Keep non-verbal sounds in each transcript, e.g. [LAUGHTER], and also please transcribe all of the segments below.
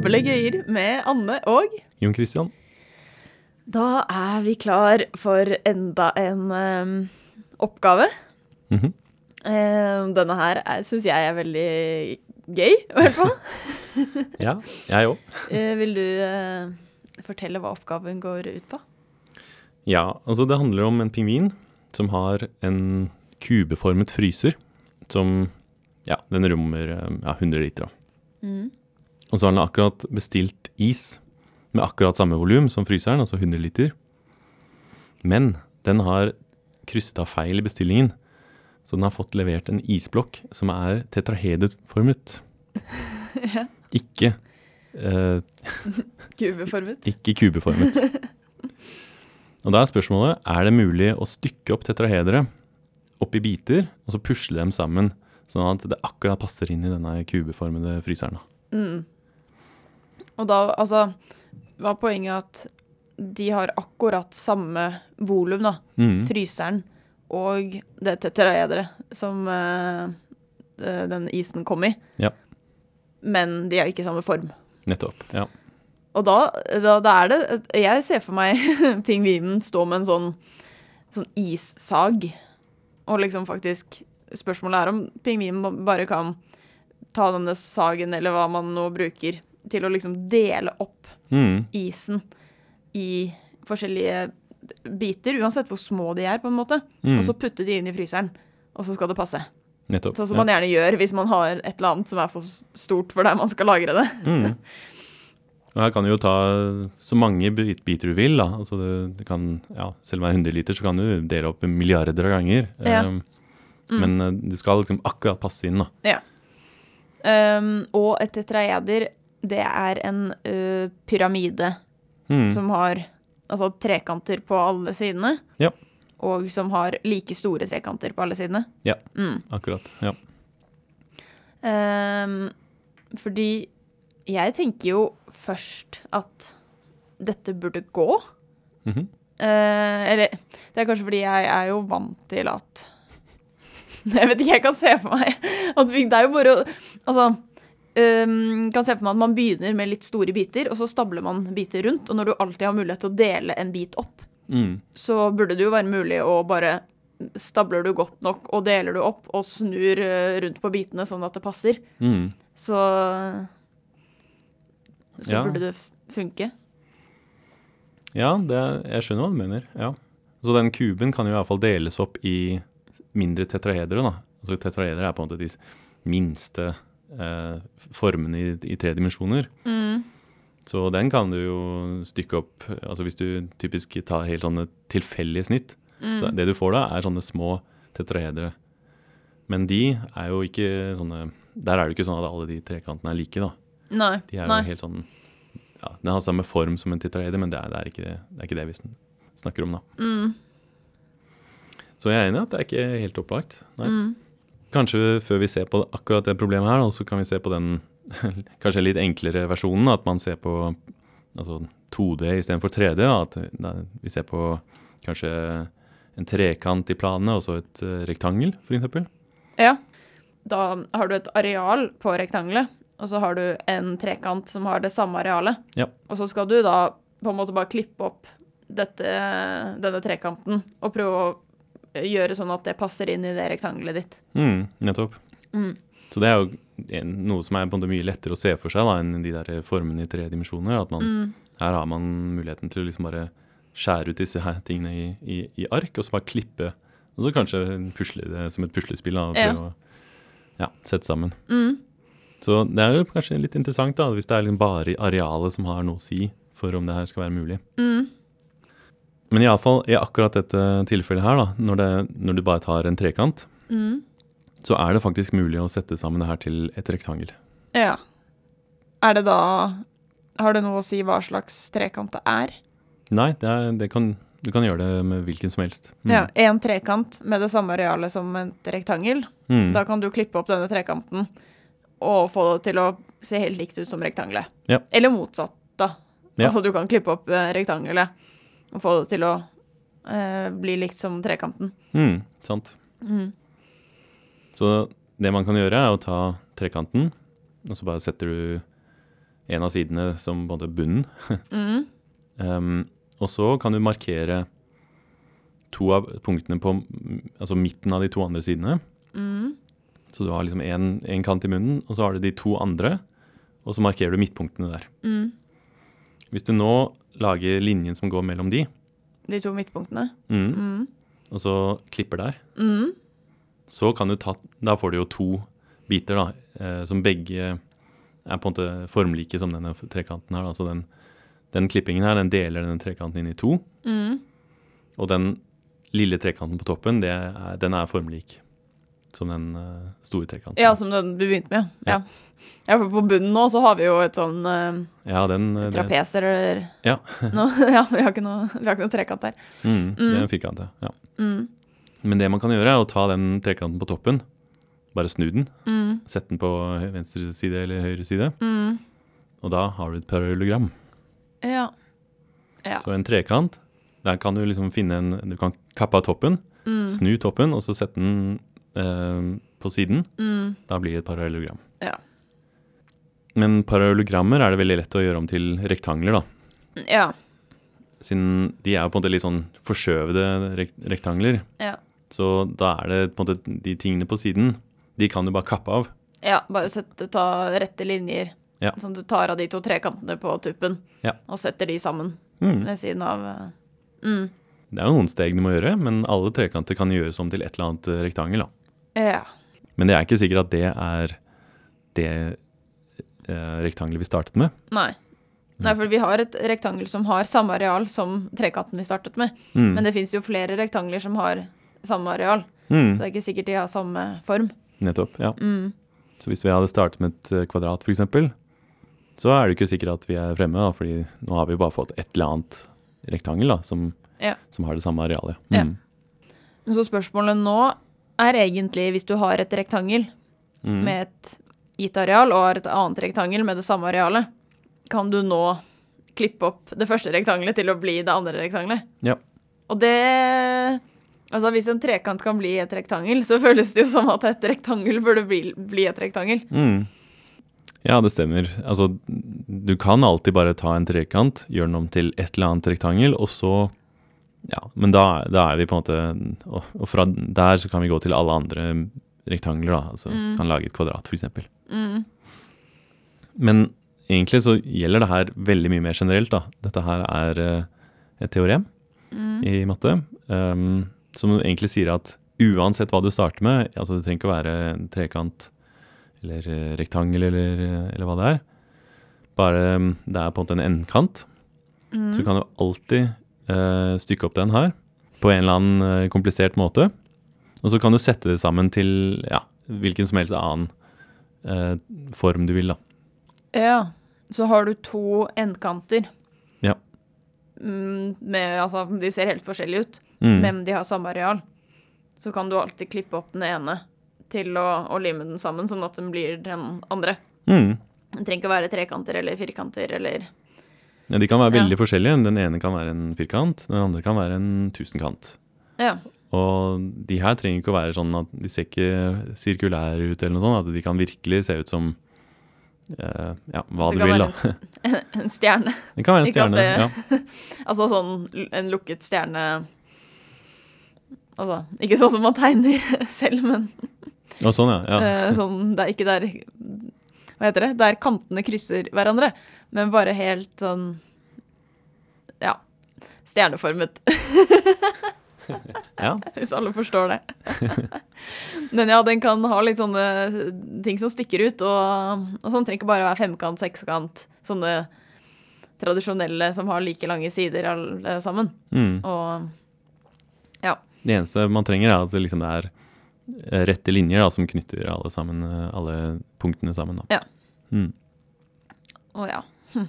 Ablegøyer med Anne og Jon Christian. Da er vi klar for enda en um, oppgave. Mhm. um, denne her syns jeg er veldig gøy, i hvert fall. [LAUGHS] Ja, jeg òg. [LAUGHS] Eh, vil du uh, fortelle hva oppgaven går ut på? Ja, altså det handler om en pingvin som har en kubeformet fryser som Ja, den rommer eh, ja, 100 liter. Mm. Og så har den akkurat bestilt is med akkurat samme volum som fryseren, altså 100 liter. Men den har krysset av feil i bestillingen. Så den har fått levert en isblokk som er tetrahedeformet. [LAUGHS] Ja. Ikke, eh, [LAUGHS] Kubeformet. ikke kubeformet. Og da er spørsmålet er det mulig å stykke opp tetrahedere opp i biter, og så pusle dem sammen, sånn at det akkurat passer inn i denne kubeformede fryseren. Mm. Og da, altså Var poenget at de har akkurat samme volum, da. Mm. Fryseren og det tetraederet som eh, den isen kom i. Ja. Men de har ikke samme form. Nettopp. Ja. Og da, da, da er det Jeg ser for meg [LAUGHS] pingvinen stå med en sånn, sånn issag. Og liksom faktisk Spørsmålet er om pingvinen bare kan ta denne sagen, eller hva man nå bruker, til å liksom dele opp Mm. isen i forskjellige biter, uansett hvor små de er, på en måte. Mm. Og så putte de inn i fryseren. Og så skal det passe. Nettopp. Sånn som man gjerne gjør hvis man har et eller annet som er for stort for der man skal lagre det. Mm. [LAUGHS] Og her kan du jo ta så mange biter du vil. da. Altså det, det kan, ja, selv om det er 100 liter, så kan du dele opp milliarder av ganger. Ja. Um, Men det du skal liksom akkurat passe inn. da. Um, og et tetraeder, det er en ø, pyramide Mm. som har altså trekanter på alle sidene. Ja. Og som har like store trekanter på alle sidene. Ja. Mm. Akkurat. ja. Um, fordi jeg tenker jo først at dette burde gå. Mm -hmm. uh, eller det er kanskje fordi jeg er jo vant til at [LAUGHS] Jeg vet ikke, jeg kan se for meg at det er jo bare å Altså um, kan se for meg at man begynner med litt store biter, og så stabler man biter rundt. Og når du alltid har mulighet til å dele en bit opp, Mm. så burde det jo være mulig å bare Stabler du godt nok og deler du opp og snur eh, rundt på bitene sånn at det passer, Mm. så Så Ja. burde det funke. Ja, det, jeg skjønner hva du mener. ja. Så den kuben kan jo i hvert fall deles opp i mindre tetrahedre. da. Altså Tetrahedre er på en måte de minste eh, formene i, i tre dimensjoner. Mm. Så den kan du jo stykke opp altså Hvis du typisk tar helt sånne tilfeldige snitt, Mm. så det du får da, er sånne små tetrahedre. Men de er jo ikke sånne Der er det jo ikke sånn at alle de trekantene er like, da. Nei. De er nei. helt sånn Ja, den har samme form som en tetrahedre, men det er, det er, ikke, det er ikke det vi snakker om, da. Mm. Så jeg er enig i at det er ikke helt opplagt. Nei. Mm. Kanskje før vi ser på akkurat det problemet her, så kan vi se på den [LAUGHS] kanskje litt enklere versjonen. At man ser på altså 2D istedenfor 3D. At vi ser på kanskje en trekant i planene og så et uh, rektangel, f.eks. Ja. Da har du et areal på rektangelet, og så har du en trekant som har det samme arealet. Ja. Og så skal du da på en måte bare klippe opp dette, denne trekanten og prøve å gjøre sånn at det passer inn i det rektangelet ditt. Mm, nettopp. Mm. Så det er jo noe som er mye lettere å se for seg da, enn de der formene i tre dimensjoner. At man, Mm. her har man muligheten til å liksom bare skjære ut disse her tingene i, i, i ark, og så bare klippe. Og så kanskje pusle det som et puslespill. Da, og Ja. prøve å ja, sette sammen. Mm. Så det er jo kanskje litt interessant da, hvis det er liksom bare arealet som har noe å si for om det her skal være mulig. Mm. Men iallfall i akkurat dette tilfellet her, da, når, det, når du bare tar en trekant, Mm. så er det faktisk mulig å sette sammen det her til et rektangel. Ja. Er det da Har det noe å si hva slags trekant det er? Nei, det er, det kan, du kan gjøre det med hvilken som helst. Mm. Ja, En trekant med det samme arealet som et rektangel. Mm. Da kan du klippe opp denne trekanten og få det til å se helt likt ut som rektangelet. Ja. Eller motsatt, da. Ja. Altså du kan klippe opp eh, rektangelet og få det til å eh, bli likt som trekanten. Mm, sant. Mm. Så det man kan gjøre, er å ta trekanten, og så bare setter du en av sidene som både bunnen. [LAUGHS] Mm. Um, og så kan du markere to av punktene på altså midten av de to andre sidene. Mm. Så du har liksom én kant i munnen, og så har du de to andre, og så markerer du midtpunktene der. Mm. Hvis du nå lager linjen som går mellom de, De to midtpunktene. mm, Mm. og så klipper der, Mm. så kan du ta Da får du jo to biter, da, eh, som begge er på en måte formlike som denne trekanten her. da. Så den, den klippingen her, den deler denne trekanten inn i to. Mm. Og den lille trekanten på toppen, det er, den er formlik som den uh, store trekanten. Ja, som den du begynte med. Ja. ja, for på bunnen nå så har vi jo et sånn uh, Ja, den eh, det, trapeser eller Ja. [LAUGHS] noe. Ja, vi har ikke noe, vi har ikke noe trekant der. mm, det Mm. er en firkant, ja. Mm. Men det man kan gjøre, er å ta den trekanten på toppen, bare snu den, Mm. sette den på venstre side eller høyre side, Mm. og da har du et parallelogram. Ja. Ja. Så en trekant, der kan du liksom finne en Du kan kappe av toppen, Mm. snu toppen, og så sette den på siden. Mm. Da blir det et parallellogram. Ja. Men parallellogrammer er det veldig lett å gjøre om til rektangler, da. Ja. Siden de er på en måte litt sånn forskjøvede rekt rektangler. Ja. Så da er det på en måte de tingene på siden, de kan du bare kappe av. Ja, bare sette, ta rette linjer. Ja. Som du tar av de to trekantene på tuppen, Ja. og setter de sammen Mm. ved siden av eh, mm. Det er jo noen steg du må gjøre, men alle trekanter kan gjøres om til et eller annet eh, rektangel. da. Ja. Men det er ikke sikkert at det er det eh, rektangelet vi startet med. Nei. Nei, for vi har et rektangel som har samme areal som trekanten vi startet med. Mm. Men det fins jo flere rektangler som har samme areal. Mm. Så det er ikke sikkert de har samme form. Nettopp, ja. Mm. Så hvis vi hadde startet med et eh, kvadrat, f.eks., så er det ikke sikkert at vi er fremme, da, fordi nå har vi bare fått et eller annet rektangel da, som, Ja. som har det samme arealet. Ja. Mm. Så spørsmålet nå er egentlig, hvis du har et rektangel Mm. med et gitt areal og har et annet rektangel med det samme arealet, kan du nå klippe opp det første rektangelet til å bli det andre rektangelet? Ja. Og det Altså, hvis en trekant kan bli et rektangel, så føles det jo som at et rektangel burde bli, bli et rektangel. Mm. Ja, det stemmer. Altså, du kan alltid bare ta en trekant, gjøre den om til et eller annet rektangel, og så Ja, men da, da er vi på en måte og, og fra der så kan vi gå til alle andre rektangler, da. Altså Mm. kan lage et kvadrat, f.eks. Mm. Men egentlig så gjelder det her veldig mye mer generelt, da. Dette her er eh, et teorem Mm. i matte um, som egentlig sier at uansett hva du starter med, altså det trenger ikke å være en trekant eller eh, rektangel eller, eh, eller hva det er, bare mm, det er på en måte en endkant, Mm. så kan du alltid stykke opp den her på en eller annen eh, komplisert måte. Og så kan du sette det sammen til ja, hvilken som helst annen eh, form du vil, da. Ja. Så har du to endkanter. Ja. Mm, med, altså, de ser helt forskjellige ut, Mm. men de har samme areal. Så kan du alltid klippe opp den ene til å, å lime den sammen, sånn at den blir den andre. Mm. Den trenger ikke å være trekanter eller firkanter eller Ja, de kan være Ja. veldig forskjellige. Den ene kan være en firkant, den andre kan være en tusenkant. Ja. Og de her trenger ikke å være sånn at de ser ikke sirkulære ut, eller noe sånt. At de kan virkelig se ut som uh, ja, hva Det du vil, være da. en, [LAUGHS] en stjerne. Det kan være en stjerne. det- Ja. [LAUGHS] Altså sånn en lukket stjerne Altså, ikke sånn som man tegner [LAUGHS] selv, men Og sånn, ja. ja. eh, sånn Det er ikke der Hva heter det? Der kantene krysser hverandre, men bare helt sånn Ja. Stjerneformet, ja. [LAUGHS] hvis alle forstår det. [LAUGHS] men ja, den kan ha litt sånne ting som stikker ut, og, og sånn trenger ikke bare være femkant, sekskant, sånne tradisjonelle som har like lange sider alle sammen. Mm. Og Det eneste man trenger, er at det liksom er rette linjer da, som knytter alle, sammen, alle punktene sammen. Da. Ja. Mm. Å ja. [LAUGHS]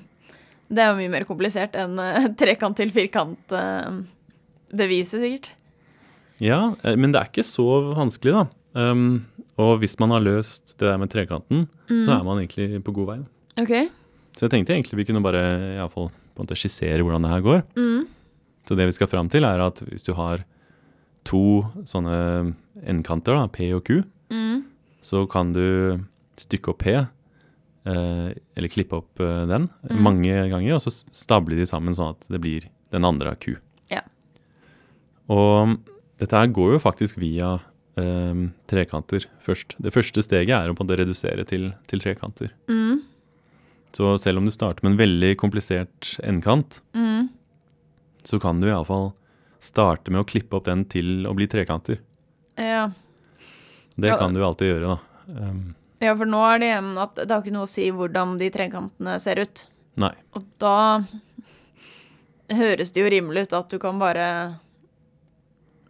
Det er jo mye mer komplisert enn uh, [LAUGHS] trekant til firkant-beviset, sikkert. Ja, eh, men det er ikke så vanskelig, da. Um, og hvis man har løst det der med trekanten, så er man egentlig på god vei. da. Så jeg tenkte egentlig vi kunne bare i fall, på en måte skissere hvordan det her går. Mm. Så det vi skal fram til, er at hvis du har to sånne endkanter, da, P og Q, Mm. så kan du stykke opp P eh, eller klippe opp eh, den Mm. mange ganger, og så stable de sammen sånn at det blir den andre Q. Ja. Og dette her går jo faktisk via eh, trekanter først. Det første steget er å på en måte redusere til, til trekanter. Mm. Så selv om du starter med en veldig komplisert endkant, Mm. så kan du iallfall starte med å klippe opp den til å bli trekanter. Ja. Det kan du alltid gjøre, da. Um, ja, for nå er det igjen at det har ikke noe å si hvordan de trekantene ser ut. nei. Og da høres det jo rimelig ut at du kan bare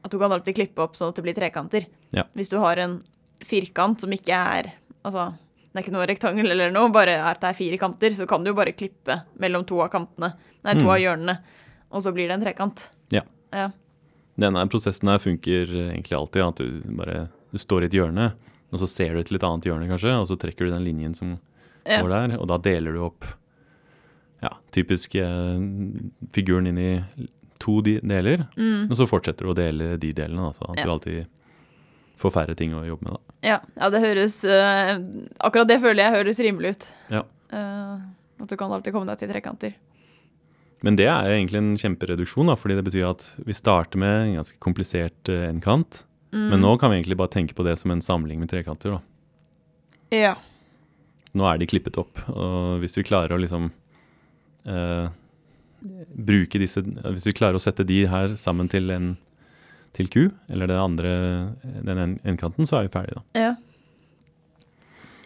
At du kan alltid klippe opp sånn at det blir trekanter. Ja. Hvis du har en firkant som ikke er Altså, det er ikke noe rektangel eller noe, bare er at det er fire kanter, så kan du jo bare klippe mellom to av kantene. Nei, to Mm. av hjørnene. Og så blir det en trekant. Ja. Ja. Denne prosessen her funker egentlig alltid. At du bare du står i et hjørne, og så ser du et litt annet hjørne, kanskje, og så trekker du den linjen som Ja. går der, og da deler du opp ja, typisk eh, figuren inn i to de deler, Mm. og så fortsetter du å dele de delene, da, så at Ja. du alltid får færre ting å jobbe med. da. Ja, ja det høres uh, Akkurat det føler jeg høres rimelig ut. Ja. Uh, at du kan alltid komme deg til trekanter. Men det er egentlig en kjempereduksjon, da, fordi det betyr at vi starter med en ganske komplisert eh, enkant, Mm. men nå kan vi egentlig bare tenke på det som en samling med trekanter. da. Ja. Nå er de klippet opp, og hvis vi klarer å liksom eh, bruke disse Hvis vi klarer å sette de her sammen til en til Q, eller det andre, den endkanten, så er vi ferdige, da. Ja.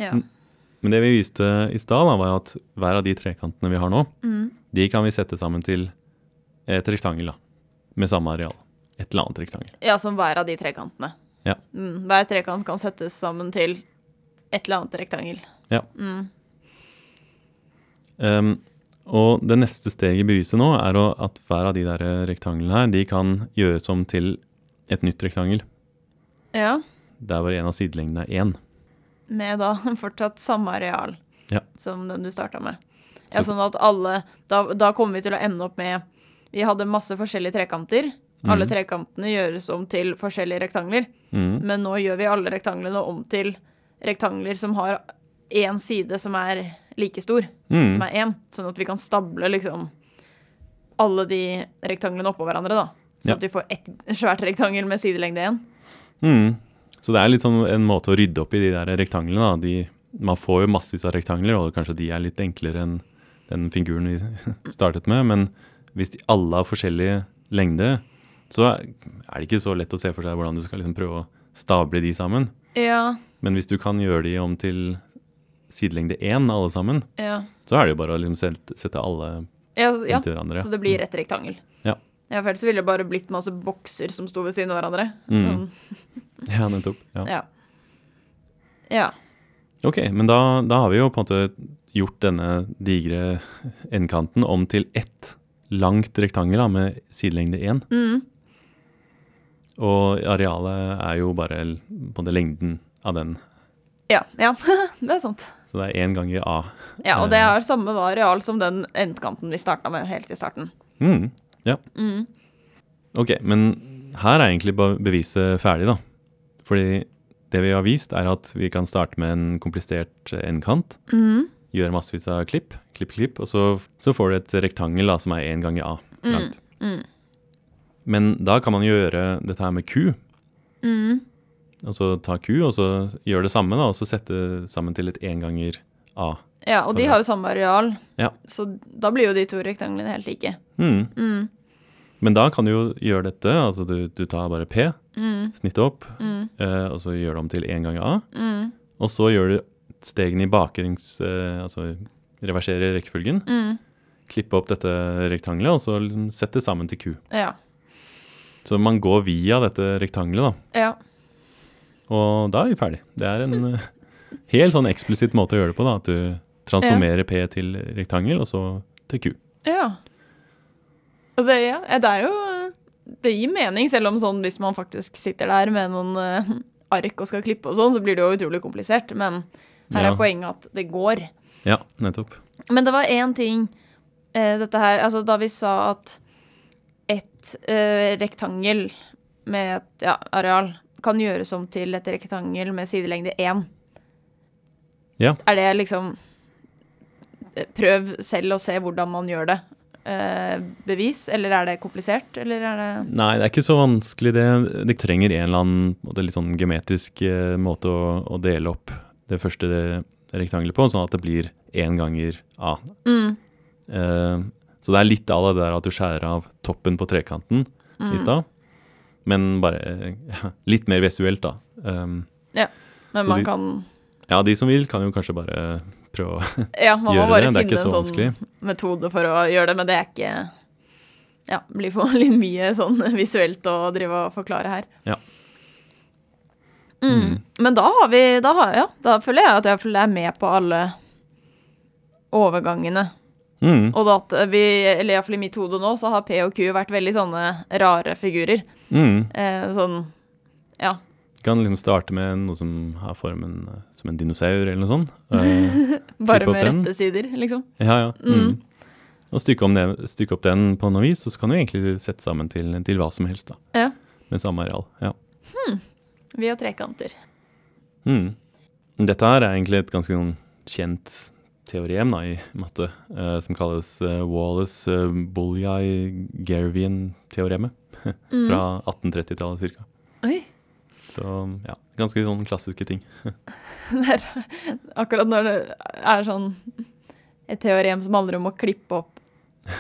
ja. Men det vi viste i stad, var at hver av de trekantene vi har nå, Mm. de kan vi sette sammen til et rektangel, da. Med samme areal. Et eller annet rektangel. Ja, som hver av de trekantene. Ja. Mm, hver trekant kan settes sammen til et eller annet rektangel. Ja. Mm. Um, og det neste steget i beviset nå er at hver av de der rektanglene her, de kan gjøres om til et nytt rektangel. ja. Der hvor en av sidelengdene er én. Med da [LAUGHS] fortsatt samme areal Ja. som den du starta med. Ja, sånn at alle da, da kommer vi til å ende opp med Vi hadde masse forskjellige trekanter. Alle Mhm. trekantene gjøres om til forskjellige rektangler. Mm. Men nå gjør vi alle rektanglene om til rektangler som har én side som er like stor, Mm. som er én. Sånn at vi kan stable liksom alle de rektanglene oppå hverandre, da. Så Ja. at vi får ett svært rektangel med sidelengde én. Mm. Så det er litt sånn en måte å rydde opp i de der rektanglene. Da. De, man får jo massevis av rektangler, og kanskje de er litt enklere enn den figuren vi [LAUGHS] startet med. Men hvis de alle har forskjellig lengde, så er det ikke så lett å se for seg hvordan du skal liksom prøve å stable de sammen. Ja, Men hvis du kan gjøre de om til sidelengde én alle sammen, ja. så er det jo bare å liksom sette, alle Ja, ja. inntil hverandre. Så det blir et rektangel. Ja. Ja, for ellers ville det bare blitt masse bokser som sto ved siden av hverandre. Mm. Sånn, [LAUGHS] Ja, nettopp. Ja. ja. Ja. Ok, men da, da har vi jo på en måte gjort denne digre endkanten om til ett langt rektangel da, med sidelengde 1. Mm. Og arealet er jo bare på den lengden av den. Ja, ja. [LAUGHS] det er sant. Så det er én ganger A. Ja, og det er samme areal som den endkanten vi starta med helt i starten. Mm, ja. Mm. Ok, men her er egentlig beviset ferdig, da. Fordi det vi har vist, er at vi kan starte med en komplisert endkant. Mm. Gjøre massevis av klipp, klipp, klipp, og så, så får du et rektangel da, som er én ganger A langt. Mm. Mm. Men da kan man gjøre dette her med Q. Mm. Altså ta Q, og så gjøre det samme, da, og så sette sammen til et én ganger A. Ja, og de har jo samme areal, Ja. så da blir jo de to rektanglene helt like. Mm. Mm. Men da kan du jo gjøre dette, altså du, du tar bare P, Mm. snittet opp, Mm. eh, og så gjør det om til én ganger A. Mm. Og så gjør du stegene i baklengs, eh, altså reverserer rekkefølgen. Mm. Klippe opp dette rektangelet, og så liksom sette sammen til Q. Ja. Så man går via dette rektangelet, da. Ja. Og da er vi ferdig. Det er en eh, helt sånn eksplisitt måte å gjøre det på, da. At du transformerer P til rektangel, og så til Q. Ja. Og det, ja, det er jo Det gir mening, selv om sånn hvis man faktisk sitter der med noen uh, ark og skal klippe og sånn, så blir det jo utrolig komplisert. Men her Ja. er poenget at det går. Ja, nettopp. Men det var én ting uh, dette her Altså, da vi sa at et eh, rektangel med et ja, areal kan gjøres om til et rektangel med sidelengde 1. Ja. Er det liksom eh, prøv selv å se hvordan man gjør det. Eh, bevis, eller er det komplisert, eller er det Nei, det er ikke så vanskelig det. Det trenger en eller annen litt sånn geometrisk eh, måte å, å dele opp det første rektangelet på, sånn at det blir én ganger A. mm, Eh, så det er litt av det der at du skjærer av toppen på trekanten mm. i stad, men bare ja, [LAUGHS] litt mer visuelt, da. Um, Men man de- kan ja, de som vil, kan jo kanskje bare prøve å [LAUGHS] Ja, man må gjøre bare det. Det er finne ikke så en sånn metode for å gjøre det, men det er ikke Ja, blir for [LAUGHS] litt mye sånn visuelt å drive og forklare her. Ja. Mm. Men da har vi da, har, ja, da føler jeg at jeg er med på alle overgangene. Mm, Og da at vi, eller iallfall i mitt hode nå, så har P og Q vært veldig sånne rare figurer. mm. Eh, sånn Ja. Kan liksom starte med noe som har formen eh, som en dinosaur, eller noe sånt. Eh, [LAUGHS] Bare med rette sider, liksom. ja, ja. Mm. Mm. Og stykke, om det, stykke opp den på noe vis, og så kan du egentlig sette sammen til, til hva som helst, da. Ja. Med samme areal. Ja. Hmm. Vi har trekanter. Mm. Dette her er egentlig et ganske sånn kjent teorem da, i matte, uh, som kalles uh, Wallace-Bolyai-Gervian-teoremet. [LAUGHS] Mm. Fra 1830-tallet ca. Oi. Så ja, ganske sånn klassiske ting. [LAUGHS] Det er, akkurat når det er sånn et teorem som handler om å klippe opp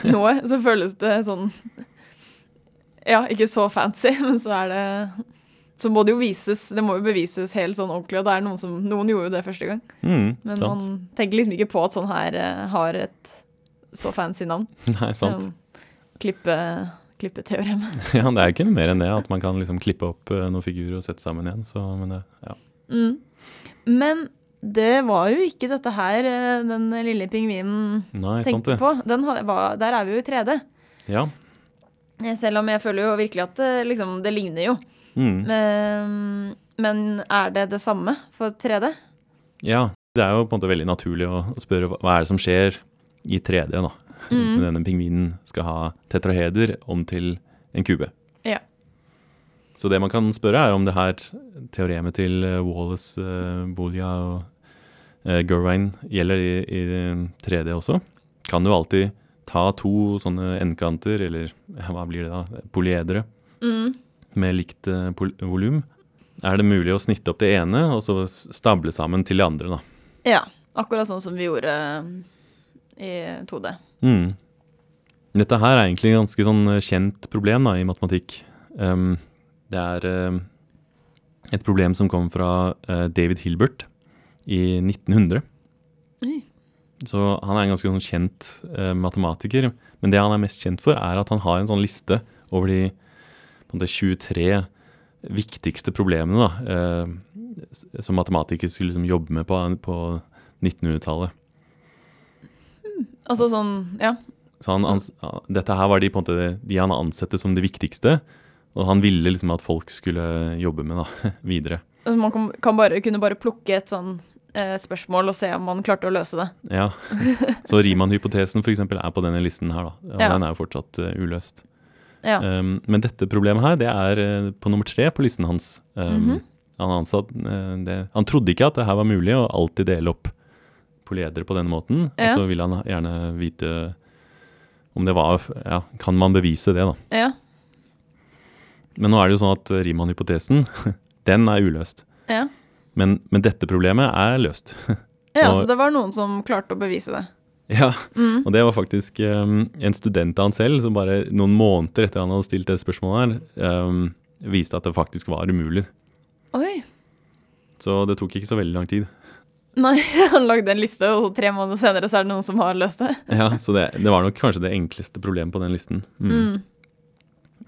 noe, så føles det sånn Ja, ikke så fancy, [LAUGHS] men så er det Så må det jo vises, det må jo bevises helt sånn ordentlig, og det er noen som Noen gjorde jo det første gang, Mm, men sant. man tenker liksom ikke på at sånn her eh, har et så fancy navn. [LAUGHS] Nei, sant. Sånn klippe, klippeteoremet. [LAUGHS] Ja, det er jo ikke noe mer enn det, at man kan liksom klippe opp eh, noen figurer og sette sammen igjen. Så, men det, ja. Mm. Men det var jo ikke dette her eh, den lille pingvinen Nei, tenkte sant, på. Den var, der er vi jo i 3D. Ja. Selv om jeg føler jo virkelig at det, liksom, det ligner jo. Mm. Men, men er det det samme for 3D? ja. Det er jo på en måte veldig naturlig å spørre hva er det som skjer i 3D, da. Mm. Denne pingvinen skal ha tetraheder om til en kube. Ja. Så det man kan spørre, er om det her teoremet til eh, Wallace, uh, Bolia og uh, Gerwine gjelder i, i 3D også. Kan du alltid ta to sånne endkanter, eller hva blir det da, polyedere, Mm. Med likt uh, volum. Er det mulig å snitte opp det ene, og så stable sammen til det andre, da? Ja. Akkurat sånn som vi gjorde i 2D. Mm. Dette her er egentlig et ganske sånn eh, kjent problem da, i matematikk. Um, det er um, et problem som kom fra uh, David Hilbert i 1900. Mm. Så han er en ganske sånn kjent uh, matematiker. Men det han er mest kjent for, er at han har en sånn liste over de måte, 23 viktigste problemene da, eh, som matematikere skulle liksom, jobbe med på, på 1900-tallet. Altså sånn, ja. Så han, han, dette her var de, måte, de han ansette som det viktigste, og han ville liksom at folk skulle jobbe med da, [LAUGHS] videre. Altså, Man kan, kan bare, kunne bare plukke et sånn eh, spørsmål og se om man klarte å løse det. Ja. Så Riemann-hypotesen eksempel er på denne listen her, da. Og Ja. den er jo fortsatt uh, uløst. Ja. Um, men dette problemet her, det er eh, på nummer tre på listen hans. Um, Mhm. han, ansatt, eh, det, han trodde ikke at det her var mulig å alltid dele opp poledere på denne måten. Ja. Og så ville han gjerne vite om det var Ja, kan man bevise det, da? ja. Men nå er det jo sånn at Riemann-hypotesen, [LAUGHS] den er uløst. Ja. Men, men dette problemet er løst. ja, [LAUGHS] Og- så det var noen som klarte å bevise det. [LAUGHS] ja, Mm. og det var faktisk um, en student av han selv som bare noen måneder etter han hadde stilt det spørsmålet her, um, viste at det faktisk var umulig. Oi. Så det tok ikke så veldig lang tid. Nei, [LAUGHS] han lagde en liste, og tre måneder senere så er det noen som har løst det. [LAUGHS] Ja, Så det, det var nok kanskje det enkleste problemet på den listen. Mm. Mm.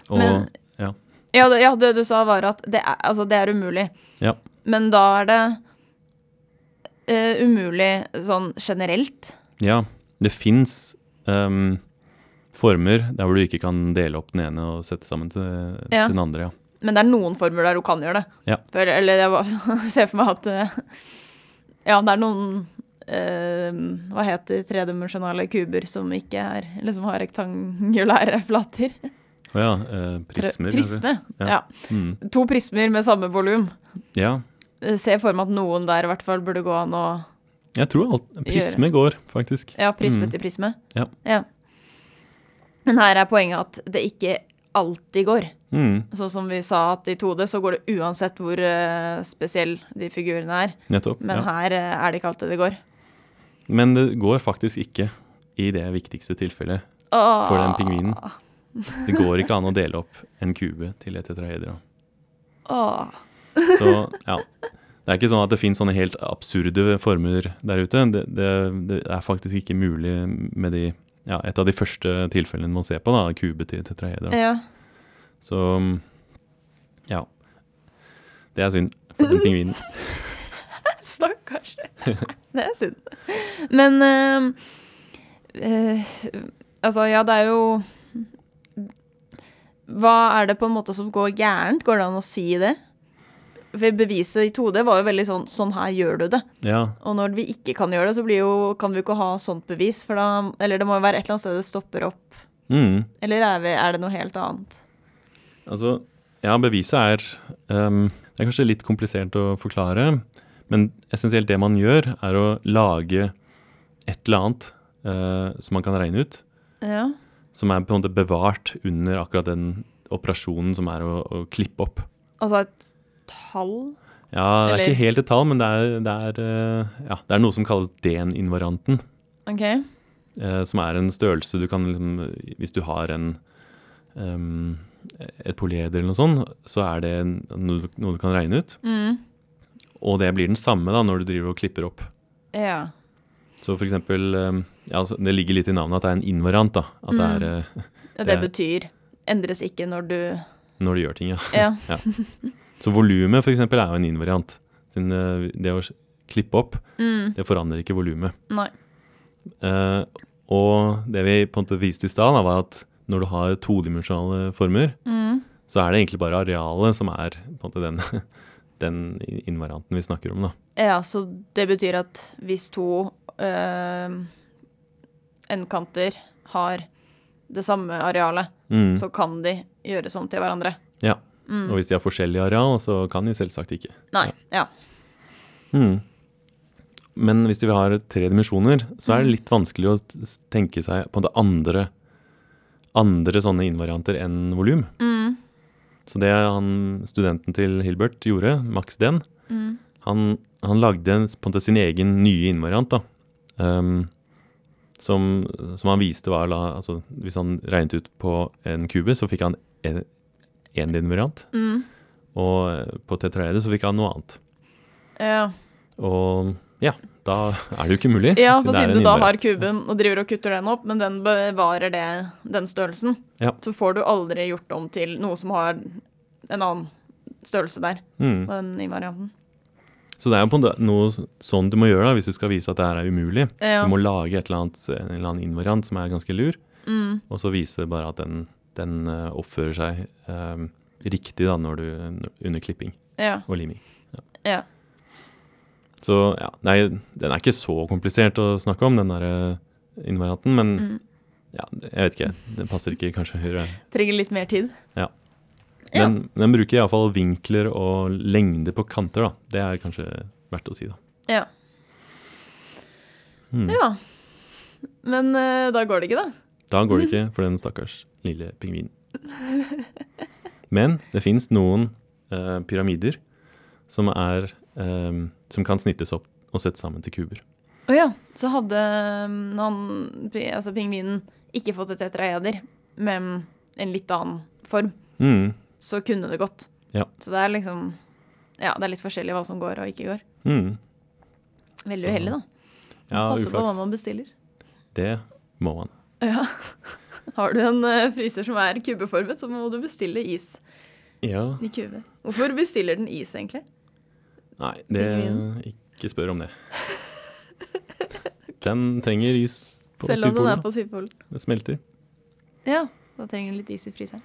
Og Men- ja. Ja, det, ja, det du sa var at det er, altså, det er umulig. Ja. Men da er det uh, umulig sånn generelt. Ja, det fins um, former der hvor du ikke kan dele opp den ene og sette sammen til, Ja. til den andre. ja. Men det er noen former der du kan gjøre det. Ja. For, eller jeg bare [LAUGHS] ser for meg at eh, Ja, det er noen eh, Hva heter tredimensjonale kuber som ikke er liksom har rektangulære [LAUGHS] flater? Å ja. eh, prismer. Prisme. Ja. Ja. Mm. To prismer med samme volum. Ja. Se Ser for meg at noen der i hvert fall burde gå an å Jeg tror alt, prisme går, faktisk. Ja, prisme Mm. til prisme. Ja. Men her er poenget at det ikke alltid går. Mm, Sånn som vi sa at i 2D så går det uansett hvor uh, spesiell de figurene er. nettopp. Men ja. her uh, er det ikke alltid det går. Men det går faktisk ikke i det viktigste tilfellet Åh. for den pingvinen. Det går ikke an å dele opp en kube til et tetraeder. Åh. Så ja. [LAUGHS] Det er ikke sånn at det finnes sånne helt absurde former der ute. Det, det, det er faktisk ikke mulig med de ja, et av de første tilfellene man ser på, da, kube til tetraheder. Ja. Så ja. Det er synd for den pingvinen. [LAUGHS] Stakkars. [LAUGHS] Det er synd. Men øh, øh, Altså, ja, det er jo Hva er det på en måte som går gærent? Går det an å si det? Beviset i 2D var jo veldig sånn Sånn her gjør du det. Ja, Og når vi ikke kan gjøre det, så blir jo, kan vi jo ikke ha sånt bevis. For da Eller det må jo være et eller annet sted det stopper opp. mm. Eller er, vi, er det noe helt annet? Altså, ja, beviset er um, Det er kanskje litt komplisert å forklare, men essensielt det man gjør, er å lage et eller annet uh, som man kan regne ut, Ja. som er på en måte bevart under akkurat den operasjonen som er å, å klippe opp. Altså et tall? Ja, det er Eller- ikke helt et tall, men det er, det er, eh, ja, det er noe som kalles den-invarianten. OK. eh, som er en størrelse du kan liksom Hvis du har en ehm, et polyeder eller noe sånt, så er det en- noe, du- noe du kan regne ut. Mm. Og det blir den samme da når du driver og klipper opp. Ja. Så for eksempel ehm, ja, altså, Det ligger litt i navnet at det er en invariant. da At det er eh, ja. Det Det- betyr endres ikke når du når du gjør ting, ja. Ja. [LAUGHS] Så volumet eksempel er jo en invariant. Eh, det å klippe opp, Mm. det forandrer ikke volumet. Eh, og det vi på en måte viste i stad, var at når du har todimensjonale former, Mm. så er det egentlig bare arealet som er på en måte den, [LAUGHS] den invarianten vi snakker om. da. Ja, så det betyr at hvis to øh, endkanter har det samme arealet, Mm. så kan de gjøre sånn til hverandre. Ja. Mm. Og hvis de har forskjellig areal, så kan de selvsagt ikke. Nei. Ja. Mm. Men hvis de har tre dimensjoner, så er det Mm. litt vanskelig å tenke seg på det andre, andre sånne invarianter enn volum. Mm. Så det han, studenten til Hilbert gjorde, Max Den, Mm. han, han lagde på en måte sin egen nye invariant, da. Um, som, som han viste var da, altså Hvis han regnet ut på en kube, så fikk han en, en invariant. Mm. Og eh, på tetraede så fikk han noe annet. Ja. Og ja, da er det jo ikke mulig. ja, for er siden du da har kuben og driver og kutter den opp, men den bevarer det, den størrelsen, Ja. så får du aldri gjort om til noe som har en annen størrelse der, Mm. på den invarianten. Så det er jo noe sånn du må gjøre da, hvis du skal vise at det her er umulig. Ja. Du må lage et eller annet, en eller annen invariant som er ganske lur, Mm. og så vise bare at den, den eh, oppfører seg eh, riktig da når du, under klipping Ja. og liming. Ja. Så ja, nei, den er ikke så komplisert å snakke om, den der eh, invarianten, men Mm. ja, jeg vet ikke, det passer ikke kanskje Høyre. Trenger litt mer tid. Ja. Ja. Men den bruker iallfall vinkler og lengde på kanter, da. Det er kanskje verdt å si, da. Ja. Mm. ja. Men uh, da går det ikke, da. Da går det ikke for den stakkars lille pingvinen. Men det fins noen eh, pyramider som er eh, Som kan snittes opp og settes sammen til kuber. Å ja. Så hadde han, altså pingvinen, ikke fått et tetraeder, men en litt annen form, Mm. så kunne det gått. Ja. Så det er liksom Ja, det er litt forskjellig hva som går og ikke går. Mm. Veldig uheldig, da. Ja, Passe på hva man bestiller. Det må man. Ja. Har du en eh, fryser som er kubeformet, så må du bestille is Ja. i kube. Hvorfor bestiller den is, egentlig? Nei, det Ikke spør om det. [LAUGHS] Den trenger is på Selv om den er på Sydpolen. Det smelter. Ja, da trenger den litt is i fryseren.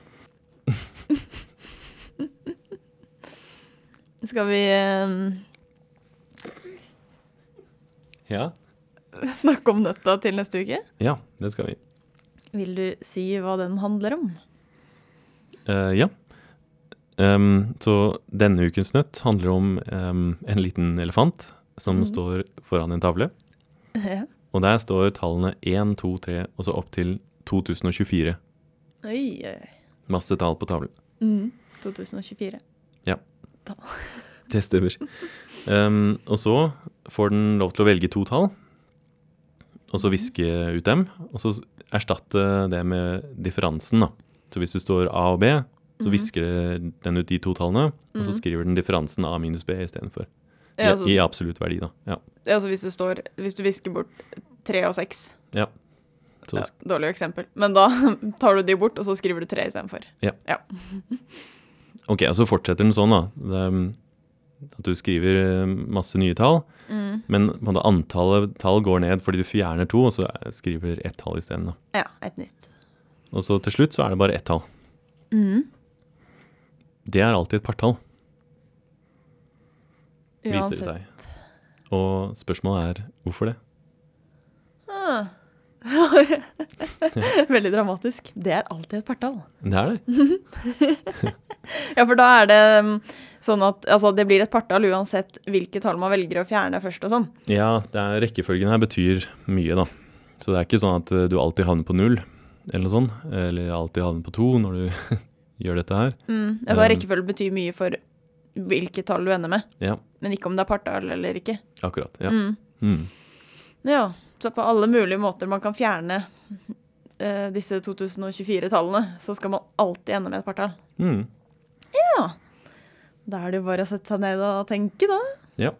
[LAUGHS] Skal vi um... Ja. [LAUGHS] snakke om nøtta til neste uke? ja, det skal vi. Vil du si hva den handler om? Uh, ja. Um, så denne ukens nøtt handler om um, en liten elefant som mm. står foran en tavle. [LAUGHS] Ja. Og der står tallene 1, 2, 3 og så opp til 2024. Oi, oi. Masse tall på tavlen. Mm. 2024. [LAUGHS] Det stemmer. Um, og så får den lov til å velge to tall, og så viske ut dem. Og så erstatte det med differansen, da. Så hvis det står A og B, så Mhm. visker den ut de to tallene, og så Mhm. skriver den differansen A minus B istedenfor. I, Ja, altså, I absolutt verdi, da. Ja. altså hvis det står Hvis du visker bort tre og seks Så, ja, Dårlig eksempel. Men da [LAUGHS] tar du de bort, og så skriver du tre istedenfor. [LAUGHS] Ok, og så fortsetter den sånn, da. Det, er, at du skriver eh, masse nye tall, Mm. men antallet tall går ned fordi du fjerner to, og så skriver ett tall isteden. Ja, et nytt. Og så til slutt så er det bare ett tall. Mm. Det er alltid et partall, viser det Uansett. seg. Og spørsmålet er hvorfor det? Ah. [LAUGHS] Veldig dramatisk. Det er alltid et partall. Det er det. [LAUGHS] [LAUGHS] Ja, for da er det um, sånn at altså, det blir et partall uansett hvilke tall man velger å fjerne først og sånn. Ja, det er, rekkefølgen her betyr mye, da. Så det er ikke sånn at eh, du alltid havner på null, eller noe sånt. Eller alltid havner på to når du [LAUGHS] gjør dette her. Mm. Altså, Um. rekkefølge betyr mye for hvilke tall du ender med, Ja, men ikke om det er partall eller ikke. akkurat. Ja. Mm. Mm. Ja, så på alle mulige måter man kan fjerne eh, disse 2024-tallene, så skal man alltid ende med et partall. Mm. Da er det jo bare å sette seg ned og tenke, da. Ja.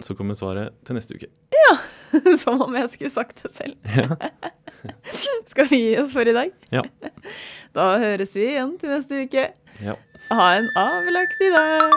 Så kommer svaret til neste uke. Ja. [LAUGHS] Som om jeg skulle sagt det selv. Ja. [LAUGHS] Skal vi gi oss for i dag? Ja. [LAUGHS] Da høres vi igjen til neste uke. Ja. Ha en avlagt i dag.